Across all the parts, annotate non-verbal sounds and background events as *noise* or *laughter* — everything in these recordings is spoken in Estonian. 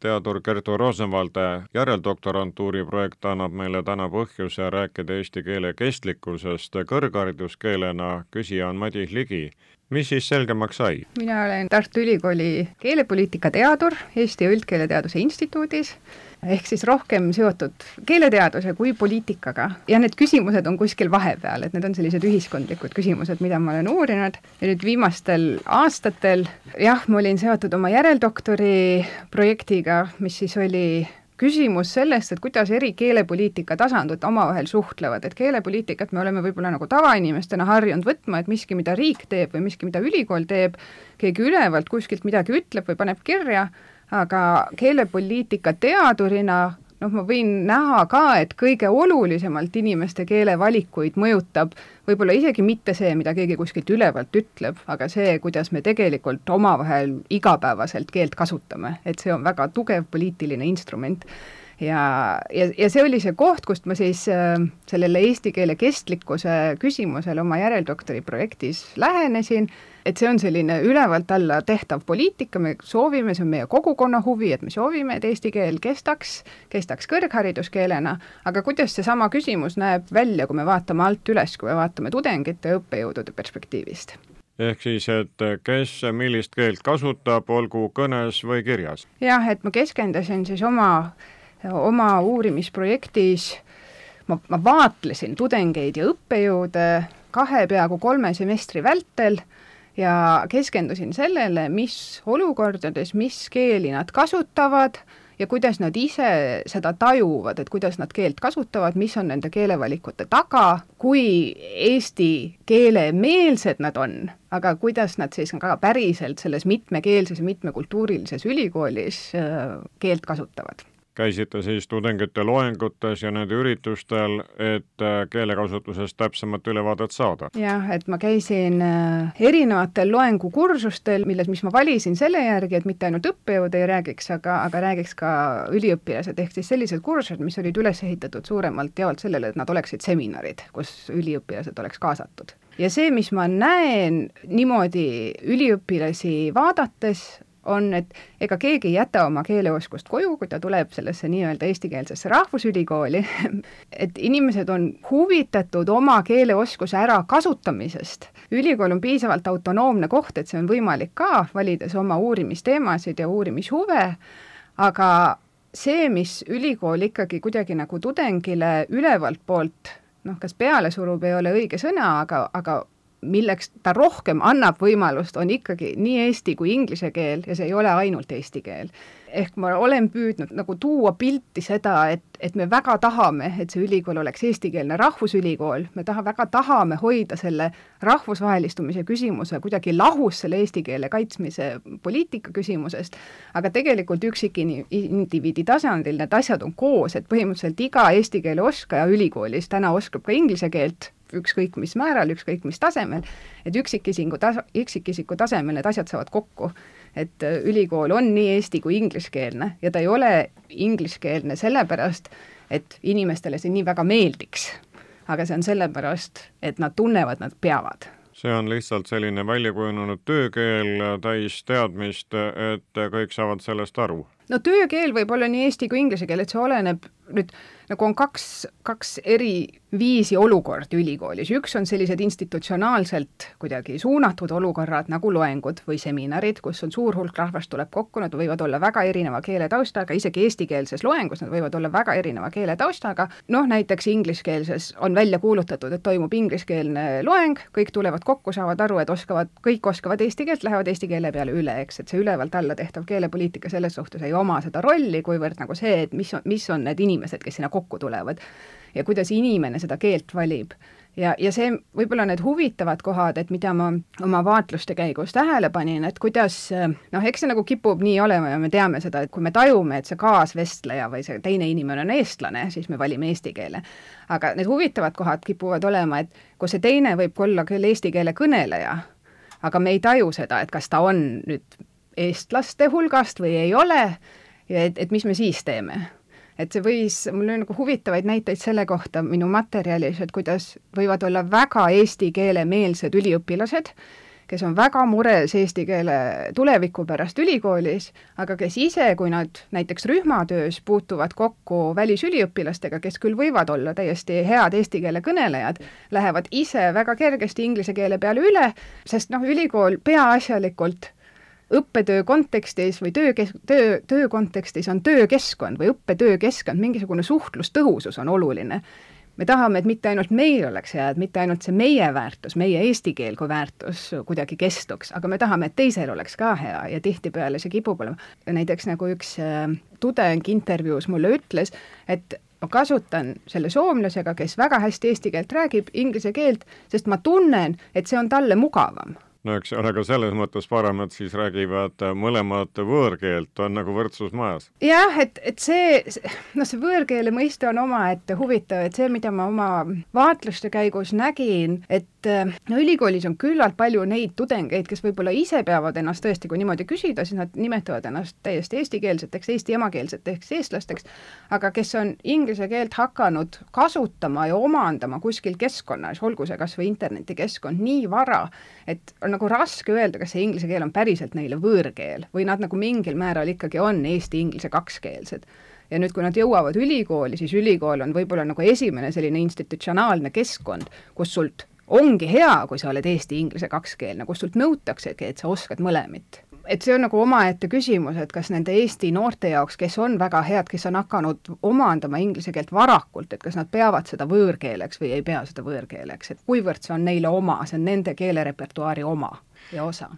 teadur Kertu Rosenvalde järeldoktorantuuri projekt annab meile täna põhjuse rääkida eesti keele kestlikkusest kõrghariduskeelena, küsija on Madis Ligi. mis siis selgemaks sai? mina olen Tartu Ülikooli keelepoliitika teadur Eesti Üldkeeleteaduse Instituudis ehk siis rohkem seotud keeleteaduse kui poliitikaga. Ja need küsimused on kuskil vahepeal, et need on sellised ühiskondlikud küsimused, mida ma olen uurinud. Ja nüüd viimastel aastatel jah, ma olin seotud oma järeldoktori projektiga, mis siis oli küsimus sellest, et kuidas eri keelepoliitika tasandid omavahel suhtlevad, et keelepoliitikat me oleme võib-olla nagu tavainimestena harjunud võtma, et miski, mida riik teeb või miski, mida ülikool teeb, keegi ülevalt kuskilt midagi ütleb või paneb kirja, aga keelepoliitika teadurina noh, ma võin näha ka, et kõige olulisemalt inimeste keelevalikuid mõjutab võib-olla isegi mitte see, mida keegi kuskilt ülevalt ütleb, aga see, kuidas me tegelikult omavahel igapäevaselt keelt kasutame, et see on väga tugev poliitiline instrument. Ja, ja, ja see oli see koht, kust ma siis äh, sellele eesti keele kestlikkuse küsimusele oma järeldoktori projektis lähenesin et see on selline ülevalt alla tehtav poliitika, me soovime, see on meie kogukonna huvi, et me soovime, et eesti keel kestaks, kestaks kõrghariduskeelena, aga kuidas seesama küsimus näeb välja, kui me vaatame alt üles, kui me vaatame tudengite ja õppejõudude perspektiivist? ehk siis, et kes millist keelt kasutab, olgu kõnes või kirjas? jah, et ma keskendusin siis oma, oma uurimisprojektis ma, ma vaatlesin tudengeid ja õppejõude kahe peaaegu kolme semestri vältel ja keskendusin sellele, mis olukordades, mis keeli nad kasutavad ja kuidas nad ise seda tajuvad, et kuidas nad keelt kasutavad, mis on nende keelevalikute taga, kui eesti keelemeelsed nad on, aga kuidas nad siis ka päriselt selles mitmekeelses ja mitmekultuurilises ülikoolis äh, keelt kasutavad käisite siis tudengite loengutes ja nende üritustel, et äh, keelekasutusest täpsemat ülevaadet saada? jah, et ma käisin äh, erinevatel loengukursustel, milles, mis ma valisin selle järgi, et mitte ainult õppejõud ei räägiks, aga, aga räägiks ka üliõpilased, ehk siis sellised kursused, mis olid üles ehitatud suuremalt jaolt sellele, et nad oleksid seminarid, kus üliõpilased oleks kaasatud ja see, mis ma näen niimoodi üliõpilasi vaadates, on, et ega keegi ei jäta oma keeleoskust koju, kui ta tuleb sellesse nii-öelda eestikeelsesse rahvusülikooli *laughs* et inimesed on huvitatud oma keeleoskuse ärakasutamisest. ülikool on piisavalt autonoomne koht, et see on võimalik ka, valides oma uurimisteemasid ja uurimishuve, aga see, mis ülikool ikkagi kuidagi nagu tudengile ülevalt poolt noh, kas peale surub, ei ole õige sõna, aga, aga milleks ta rohkem annab võimalust, on ikkagi nii eesti kui inglise keel ja see ei ole ainult eesti keel. ehk ma olen püüdnud nagu tuua pilti seda, et, et me väga tahame, et see ülikool oleks eestikeelne rahvusülikool, me taha, väga tahame hoida selle rahvusvahelistumise küsimuse kuidagi lahus selle eesti keele kaitsmise poliitika küsimusest, aga tegelikult üksikindiviidi tasandil need asjad on koos, et põhimõtteliselt iga eesti keele oskaja ülikoolis täna oskab ka inglise keelt ükskõik mis määral, ükskõik mis tasemel, et üksikisiku tas-, üksikisiku tasemel need asjad saavad kokku. et äh, ülikool on nii eesti kui ingliskeelne ja ta ei ole ingliskeelne sellepärast, et inimestele see nii väga meeldiks, aga see on sellepärast, et nad tunnevad, nad peavad see on lihtsalt selline väljakujunenud töökeel täis teadmist, et kõik saavad sellest aru? No töökeel võib olla nii eesti kui inglise keel, et see oleneb nüüd nagu on kaks, kaks eri viisi olukordi ülikoolis, üks on sellised institutsionaalselt kuidagi suunatud olukorrad nagu loengud või seminarid, kus on suur hulk rahvast tuleb kokku, nad võivad olla väga erineva keeletaustaga, isegi eestikeelses loengus nad võivad olla väga erineva keeletaustaga, noh näiteks ingliskeelses on välja kuulutatud, et toimub ingliskeelne loeng, kõik tulevad kokku, saavad aru, et oskavad, kõik oskavad eesti keelt, lähevad eesti keele peale üle, eks, et see ülevalt alla tehtav keelepoliitika selles suhtes ei oma seda rolli, kuivõrd nagu see, et mis on, mis on need inimesed, kes sinna kokku tulevad ja kuidas inimene seda keelt valib. ja, ja see, võib-olla need huvitavad kohad, et mida ma oma vaatluste käigus tähele panin, et kuidas noh, eks see nagu kipub nii olema ja me teame seda, et kui me tajume, et see kaasvestleja või see teine inimene on eestlane, siis me valime eesti keele. aga need huvitavad kohad kipuvad olema, et kus see teine võib olla küll eesti keele kõneleja, aga me ei taju seda, et kas ta on nüüd eestlaste hulgast või ei ole, et, et mis me siis teeme? Et see võis, mul oli nagu huvitavaid näiteid selle kohta minu materjalis, et kuidas võivad olla väga eesti keele meelsed üliõpilased, kes on väga mures eesti keele tuleviku pärast ülikoolis, aga kes ise, kui nad näiteks rühmatöös puutuvad kokku välisüliõpilastega, kes küll võivad olla täiesti head eesti keele kõnelejad, lähevad ise väga kergesti inglise keele peale üle, sest noh, ülikool peaasjalikult õppetöö kontekstis või töö, töö, töö kontekstis on töökeskkond või õppetöö keskkond, mingisugune suhtlustõhusus on oluline. me tahame, et mitte ainult meil oleks hea, et mitte ainult see meie väärtus, meie eesti keel kui väärtus kuidagi kestuks, aga me tahame, et teisel oleks ka hea ja tihtipeale see kipub olema. näiteks nagu üks äh, tudeng intervjuus mulle ütles, et ma kasutan selle soomlasega, kes väga hästi eesti keelt räägib, inglise keelt, sest ma tunnen, et see on talle mugavam no eks ole, aga selles mõttes parem, et siis räägivad mõlemad võõrkeelt, on nagu võrdsus majas. jah, et, et see, noh, see võõrkeele mõiste on omaette huvitav, et see, mida ma oma vaatluste käigus nägin, et no ülikoolis on küllalt palju neid tudengeid, kes võib-olla ise peavad ennast tõesti, kui niimoodi küsida, siis nad nimetavad ennast täiesti eestikeelseteks, eesti emakeelseteks eestlasteks, aga kes on inglise keelt hakanud kasutama ja omandama kuskil keskkonnas, olgu see kas või internetikeskkond, nii vara, et on nagu raske öelda, kas see inglise keel on päriselt neile võõrkeel või nad nagu mingil määral ikkagi on eesti-inglise kakskeelsed. Ja nüüd, kui nad jõuavad ülikooli, siis ülikool on võib-olla nagu esimene selline institutsionaalne keskkond, kus sult ongi hea, kui sa oled eesti-inglise kakskeelne, kus sult nõutaksegi, et sa oskad mõlemit et see on nagu omaette küsimus, et kas nende Eesti noorte jaoks, kes on väga head, kes on hakanud omandama inglise keelt varakult, et kas nad peavad seda võõrkeeleks või ei pea seda võõrkeeleks, et kuivõrd see on neile oma, see on nende keelerepertuaari oma ja osa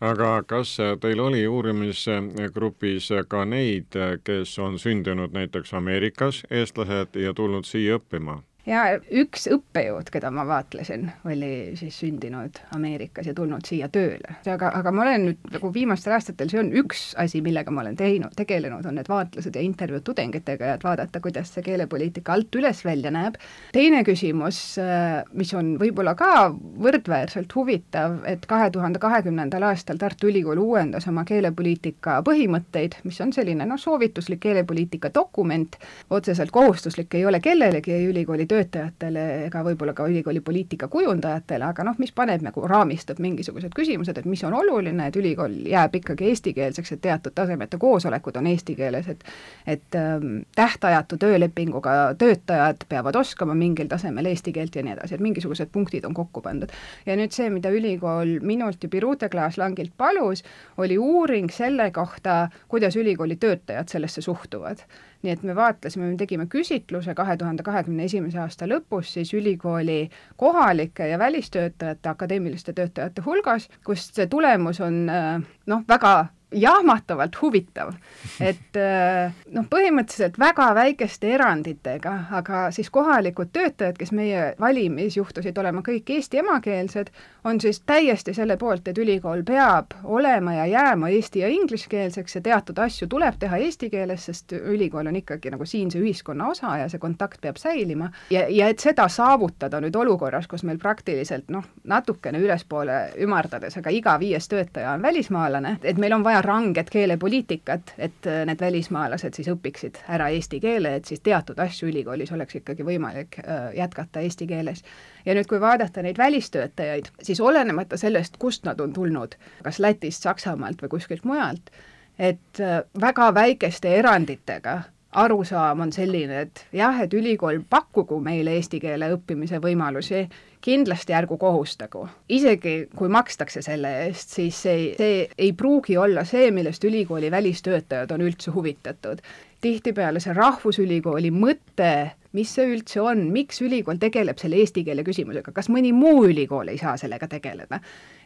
aga kas teil oli uurimisgrupis ka neid, kes on sündinud näiteks Ameerikas, eestlased, ja tulnud siia õppima? Ja üks õppejõud, keda ma vaatlesin, oli siis sündinud Ameerikas ja tulnud siia tööle. aga, aga ma olen nüüd nagu viimastel aastatel, see on üks asi, millega ma olen teinud, tegelenud, on need vaatlused ja intervjuud tudengitega ja et vaadata, kuidas see keelepoliitika alt üles välja näeb. teine küsimus, äh, mis on võib-olla ka võrdväärselt huvitav, et kahe tuhande kahekümnendal aastal Tartu Ülikool uuendas oma keelepoliitika põhimõtteid, mis on selline noh, soovituslik keelepoliitika dokument, otseselt kohustuslik ei ole kellelegi ei ülikooli töötajatele ega võib-olla ka ülikooli poliitika kujundajatele, aga noh, mis paneb nagu, raamistab mingisugused küsimused, et mis on oluline, et ülikool jääb ikkagi eestikeelseks, et teatud tasemete koosolekud on eesti keeles, et et ähm, tähtajatu töölepinguga töötajad peavad oskama mingil tasemel eesti keelt ja nii edasi, et mingisugused punktid on kokku pandud. ja nüüd see, mida ülikool minult ja Birute Klaas-Langilt palus, oli uuring selle kohta, kuidas ülikooli töötajad sellesse suhtuvad nii et me vaatlesime, me tegime küsitluse kahe tuhande kahekümne esimese aasta lõpus siis ülikooli kohalike ja välistöötajate, akadeemiliste töötajate hulgas, kus see tulemus on noh, väga jahmatavalt huvitav, et äh, noh, põhimõtteliselt väga väikeste eranditega, aga siis kohalikud töötajad, kes meie valimis juhtusid olema kõik eesti emakeelsed, on siis täiesti selle poolt, et ülikool peab olema ja jääma eesti- ja ingliskeelseks ja teatud asju tuleb teha eesti keeles, sest ülikool on ikkagi nagu siinse ühiskonna osa ja see kontakt peab säilima. ja, ja et seda saavutada nüüd olukorras, kus meil praktiliselt noh, natukene ülespoole ümardades, aga iga viies töötaja on välismaalane, et meil on vaja vaja ranget keelepoliitikat, et äh, need välismaalased siis õpiksid ära eesti keele, et siis teatud asju ülikoolis oleks ikkagi võimalik äh, jätkata eesti keeles. ja nüüd, kui vaadata neid välistöötajaid, siis olenemata sellest, kust nad on tulnud, kas Lätist, Saksamaalt või kuskilt mujalt, et äh, väga väikeste eranditega arusaam on selline, et jah, et ülikool pakkugu meile eesti keele õppimise võimalusi, kindlasti ärgu kohustagu. isegi kui makstakse selle eest, siis see, see ei pruugi olla see, millest ülikooli välistöötajad on üldse huvitatud. tihtipeale see rahvusülikooli mõte mis see üldse on, miks ülikool tegeleb selle eesti keele küsimusega, kas mõni muu ülikool ei saa sellega tegeleda?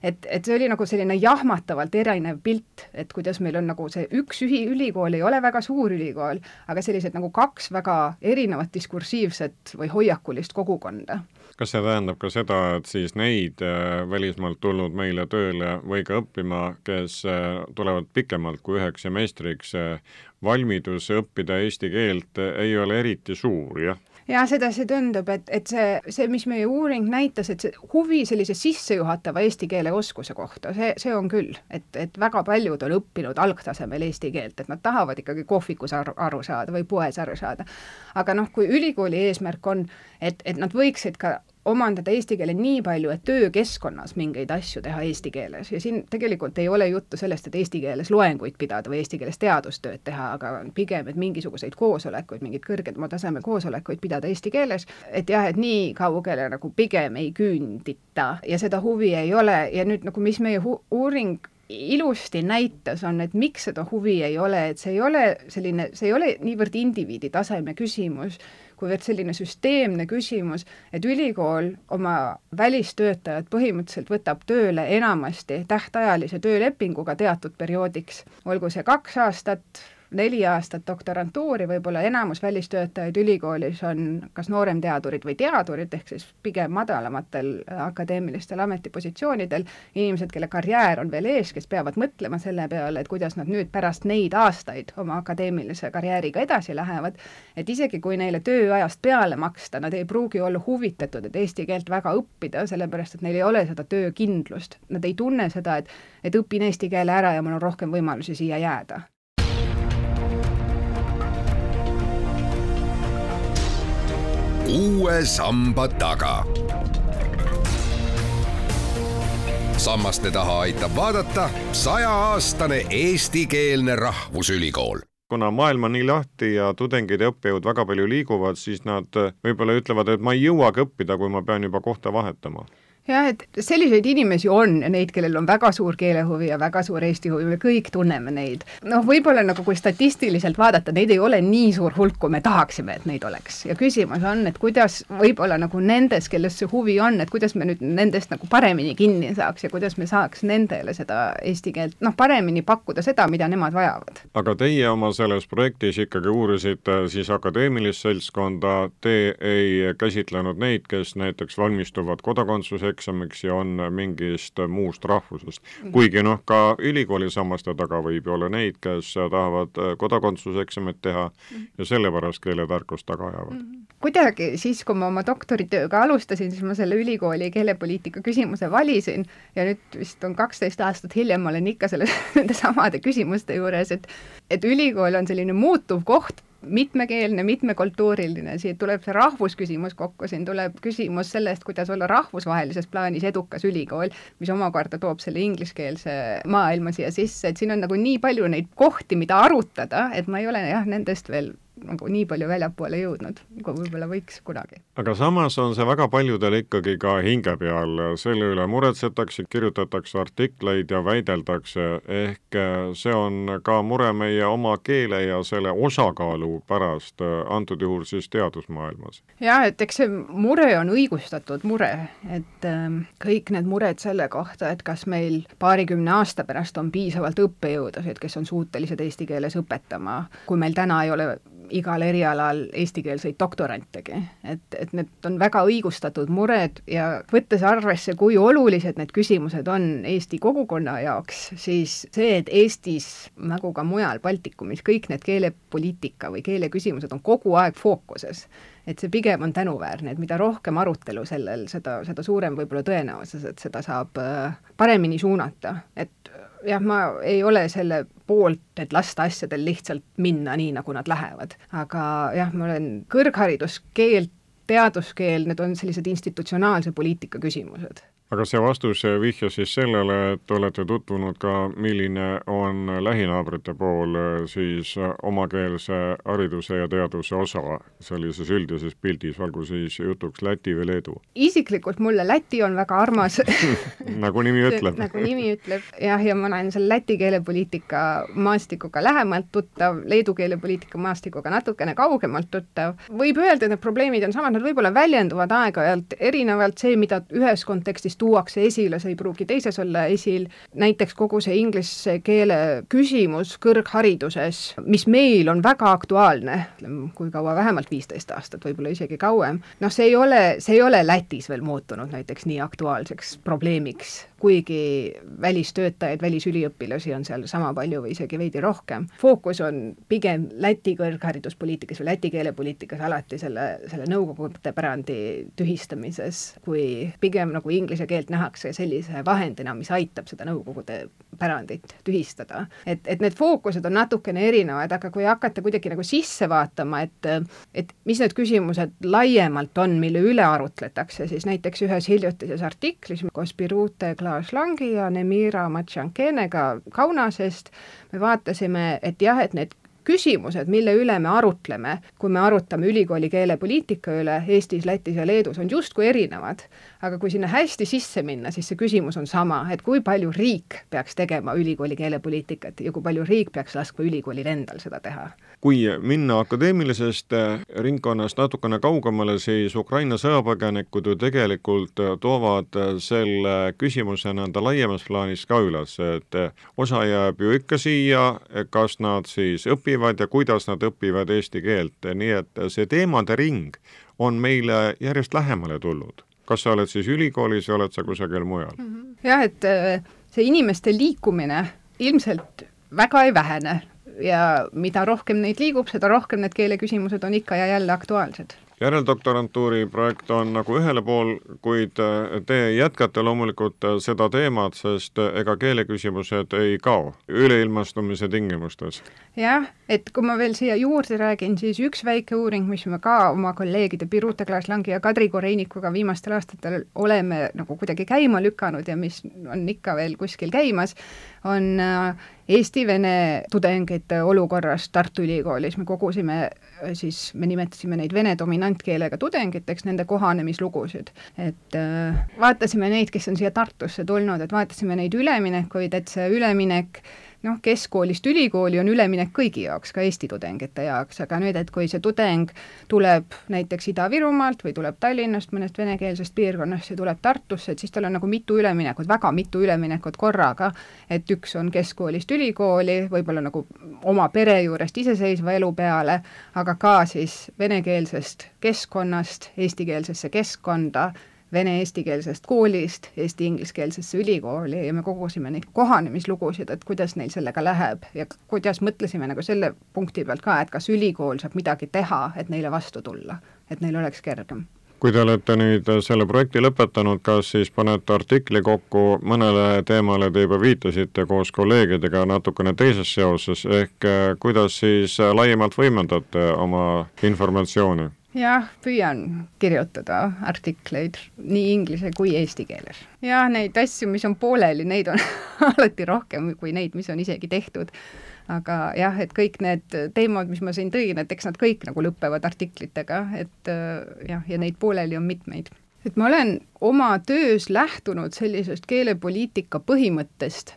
et, et see oli nagu selline jahmatavalt erinev pilt, et kuidas meil on nagu see üks ühi-, ülikool ei ole väga suur ülikool, aga sellised nagu kaks väga erinevat diskursiivset või hoiakulist kogukonda kas see tähendab ka seda, et siis neid äh, välismaalt tulnud meile tööle või ka õppima, kes äh, tulevad pikemalt kui üheks semestriks, äh, valmidus õppida eesti keelt ei ole eriti suur, jah? jah, seda see tundub, et, et see, see, mis meie uuring näitas, et see huvi sellise sissejuhatava eesti keele oskuse kohta, see, see on küll, et, et väga paljud on õppinud algtasemel eesti keelt, et nad tahavad ikkagi kohvikus aru, aru saada või poes aru saada. aga noh, kui ülikooli eesmärk on, et, et nad võiksid ka omandada eesti keele nii palju, et töökeskkonnas mingeid asju teha eesti keeles. Ja siin tegelikult ei ole juttu sellest, et eesti keeles loenguid pidada või eesti keeles teadustööd teha, aga pigem, et mingisuguseid koosolekuid, mingeid kõrgema taseme koosolekuid pidada eesti keeles, et jah, et nii kaugele nagu pigem ei küündita ja seda huvi ei ole. Ja nüüd nagu mis meie uuring ilusti näitas, on, et miks seda huvi ei ole, et see ei ole selline, see ei ole niivõrd indiviidi taseme küsimus, kuivõrd selline süsteemne küsimus, et ülikool oma välistöötajad põhimõtteliselt võtab tööle enamasti tähtajalise töölepinguga teatud perioodiks, olgu see kaks aastat, neli aastat doktorantuuri, võib-olla enamus välistöötajaid ülikoolis on kas nooremteadurid või teadurid, ehk siis pigem madalamatel akadeemilistel ametipositsioonidel, inimesed, kelle karjäär on veel ees, kes peavad mõtlema selle peale, et kuidas nad nüüd pärast neid aastaid oma akadeemilise karjääriga edasi lähevad, et isegi kui neile tööajast peale maksta, nad ei pruugi olla huvitatud, et eesti keelt väga õppida, sellepärast et neil ei ole seda töökindlust, nad ei tunne seda, et et õpin eesti keele ära ja mul on rohkem võimalusi siia jääda uue samba taga. sammaste taha aitab vaadata sajaaastane eestikeelne rahvusülikool kuna maailm on nii lahti ja tudengid ja õppejõud väga palju liiguvad, siis nad võib-olla ütlevad, et ma ei jõuagi õppida, kui ma pean juba kohta vahetama jah, et selliseid inimesi on neid, kellel on väga suur keelehuvi ja väga suur Eesti huvi, me kõik tunneme neid. noh, võib-olla nagu kui statistiliselt vaadata, neid ei ole nii suur hulk, kui me tahaksime, et neid oleks. ja küsimus on, et kuidas võib-olla nagu nendes, kellest see huvi on, et kuidas me nüüd nendest nagu paremini kinni saaks ja kuidas me saaks nendele seda eesti keelt noh, paremini pakkuda seda, mida nemad vajavad. aga teie oma selles projektis ikkagi uurisite siis akadeemilist seltskonda, te ei käsitlenud neid, kes näiteks valmistuvad kodakondsuse eksamiks ja on mingist muust rahvusest. kuigi noh, ka ülikooli sammaste taga võib ju olla neid, kes tahavad kodakondsuseksamit teha ja sellepärast keeletarkust taga ajavad. kuidagi siis, kui ma oma doktoritööga alustasin, siis ma selle ülikooli keelepoliitika küsimuse valisin ja nüüd vist on kaksteist aastat hiljem, ma olen ikka selle, *laughs* nende samade küsimuste juures, et et ülikool on selline muutuv koht mitmekeelne, mitmekultuuriline, siia tuleb see rahvusküsimus kokku, siin tuleb küsimus sellest, kuidas olla rahvusvahelises plaanis edukas ülikool, mis omakorda toob selle ingliskeelse maailma siia sisse, et siin on nagu nii palju neid kohti, mida arutada, et ma ei ole jah, nendest veel nagu nii palju väljapoole jõudnud, kui võib-olla võiks kunagi. aga samas on see väga paljudel ikkagi ka hinge peal, selle üle muretsetakse, kirjutatakse artikleid ja väideldakse, ehk see on ka mure meie oma keele ja selle osakaalu pärast, antud juhul siis teadusmaailmas. jah, et eks see mure on õigustatud mure, et äh, kõik need mured selle kohta, et kas meil paarikümne aasta pärast on piisavalt õppejõudusid, kes on suutelised eesti keeles õpetama, kui meil täna ei ole igal erialal eestikeelseid doktorantegi. et, et need on väga õigustatud mured ja võttes arvesse, kui olulised need küsimused on Eesti kogukonna jaoks, siis see, et Eestis nagu ka mujal Baltikumis kõik need keelepoliitika või keeleküsimused on kogu aeg fookuses, et see pigem on tänuväärne, et mida rohkem arutelu sellel, seda, seda suurem võib-olla tõenäosus, et seda saab äh, paremini suunata, et jah, ma ei ole selle poolt, et lasta asjadel lihtsalt minna nii, nagu nad lähevad. aga jah, ma olen kõrgharidus, keel, teaduskeel, need on sellised institutsionaalse poliitika küsimused aga see vastus vihjas siis sellele, et olete tutvunud ka, milline on lähinaabrite pool siis omakeelse hariduse ja teaduse osa sellises üldises pildis, olgu siis jutuks Läti või Leedu? isiklikult mulle Läti on väga armas *laughs* nagu nimi ütleb nagu nimi ütleb, jah, ja ma olen selle läti keelepoliitika maastikuga lähemalt tuttav, leedu keelepoliitika maastikuga natukene kaugemalt tuttav. võib öelda, et need probleemid on samad, nad võib-olla väljenduvad aeg-ajalt erinevalt, see, mida ühes kontekstis tuuakse esile, see ei pruugi teises olla esil, näiteks kogu see inglise keele küsimus kõrghariduses, mis meil on väga aktuaalne, kui kaua, vähemalt viisteist aastat, võib-olla isegi kauem, noh, see ei ole, see ei ole Lätis veel muutunud näiteks nii aktuaalseks probleemiks kuigi välistöötajaid, välisüliõpilasi on seal sama palju või isegi veidi rohkem. fookus on pigem Läti kõrghariduspoliitikas või läti keelepoliitikas alati selle, selle nõukogude pärandi tühistamises, kui pigem nagu inglise keelt nähakse sellise vahendina, mis aitab seda nõukogude pärandit tühistada. et, et need fookused on natukene erinevad, aga kui hakata kuidagi nagu sisse vaatama, et et mis need küsimused laiemalt on, mille üle arutletakse, siis näiteks ühes hiljutises artiklis koos Birute Kla-, Klaas Langi ja Nemira Matšankenega Kaunasest, me vaatasime, et jah, et need küsimused, mille üle me arutleme, kui me arutame ülikooli keelepoliitika üle Eestis, Lätis ja Leedus, on justkui erinevad. aga kui sinna hästi sisse minna, siis see küsimus on sama, et kui palju riik peaks tegema ülikooli keelepoliitikat ja kui palju riik peaks laskma ülikoolil endal seda teha kui minna akadeemilisest äh, ringkonnast natukene kaugemale, siis Ukraina sõjapõgenikud ju tegelikult äh, toovad äh, selle küsimuse nõnda laiemas plaanis ka üles, et osa jääb ju ikka siia, kas nad siis õpivad ja kuidas nad õpivad eesti keelt, nii et see teemade ring on meile järjest lähemale tulnud. kas sa oled siis ülikoolis või oled sa kusagil mujal? Mhm. jah, et see inimeste liikumine ilmselt väga ei vähene ja mida rohkem neid liigub, seda rohkem need keeleküsimused on ikka ja jälle aktuaalsed järeldoktorantuuri projekt on nagu ühele pool, kuid äh, te jätkate loomulikult äh, seda teemat, sest äh, ega keeleküsimused ei kao üleilmastumise tingimustes. jah, et kui ma veel siia juurde räägin, siis üks väike uuring, mis me ka oma kolleegide Birute Klaas-Langi ja Kadri Koreinikuga viimastel aastatel oleme nagu kuidagi käima lükanud ja mis on ikka veel kuskil käimas, on Eesti-Vene tudengite olukorrast Tartu Ülikoolis, me kogusime siis, me nimetasime neid vene dominantkeelega tudengiteks, nende kohanemislugusid. et äh, vaatasime neid, kes on siia Tartusse tulnud, et vaatasime neid üleminekuid, et see üleminek noh, keskkoolist ülikooli on üleminek kõigi jaoks, ka Eesti tudengite jaoks, aga nüüd, et kui see tudeng tuleb näiteks Ida-Virumaalt või tuleb Tallinnast, mõnest venekeelsest piirkonnast ja tuleb Tartusse, et siis tal on nagu mitu üleminekut, väga mitu üleminekut korraga, et üks on keskkoolist ülikooli, võib-olla nagu oma pere juurest iseseisva elu peale, aga ka siis venekeelsest keskkonnast eestikeelsesse keskkonda vene-eestikeelsest koolist eesti ingliskeelsesse ülikooli ja me kogusime neid kohanemislugusid, et kuidas neil sellega läheb ja kuidas mõtlesime nagu selle punkti pealt ka, et kas ülikool saab midagi teha, et neile vastu tulla, et neil oleks kergem kui te olete nüüd selle projekti lõpetanud, kas siis panete artikli kokku mõnele teemale, te juba viitasite koos kolleegidega natukene teises seoses, ehk kuidas siis laiemalt võimendate oma informatsiooni? Jah, püüan kirjutada artikleid nii inglise kui eesti keeles. jah, neid asju, mis on pooleli, neid on *laughs* alati rohkem kui neid, mis on isegi tehtud. aga jah, et kõik need teemad, mis ma siin tõin, et eks nad kõik nagu lõpevad artiklitega, et äh, jah, ja neid pooleli on mitmeid et ma olen oma töös lähtunud sellisest keelepoliitika põhimõttest,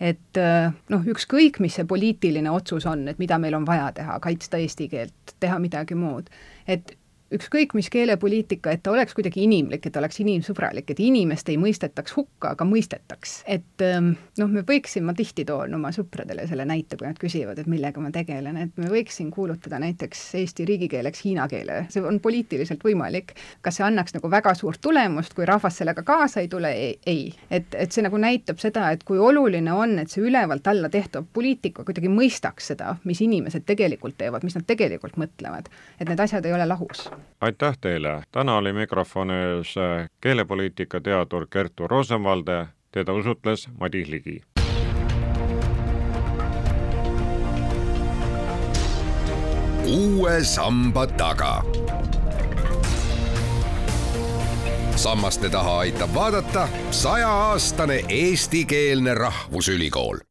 et äh, noh, ükskõik, mis see poliitiline otsus on, et mida meil on vaja teha, kaitsta eesti keelt, teha midagi muud, et ükskõik mis keelepoliitika, et ta oleks kuidagi inimlik, et oleks inimsõbralik, et inimest ei mõistetaks hukka, aga mõistetaks. et ähm, noh, me võiksime, ma tihti toon oma sõpradele selle näite, kui nad küsivad, et millega ma tegelen, et me võiksin kuulutada näiteks eesti riigikeeleks hiina keele, see on poliitiliselt võimalik. kas see annaks nagu väga suurt tulemust, kui rahvas sellega kaasa ei tule, ei. et, et see nagu näitab seda, et kui oluline on, et see ülevalt alla tehtav poliitika kuidagi mõistaks seda, mis inimesed tegelikult teevad, mis nad tegelikult mõtlevad. et need asjad ei ole lahus aitäh teile, täna oli mikrofoni ees äh, keelepoliitika teadur Kertu Rosenvalde, teda usutles Madis Ligi. uue samba taga. Sammaste taha aitab vaadata sajaaastane eestikeelne rahvusülikool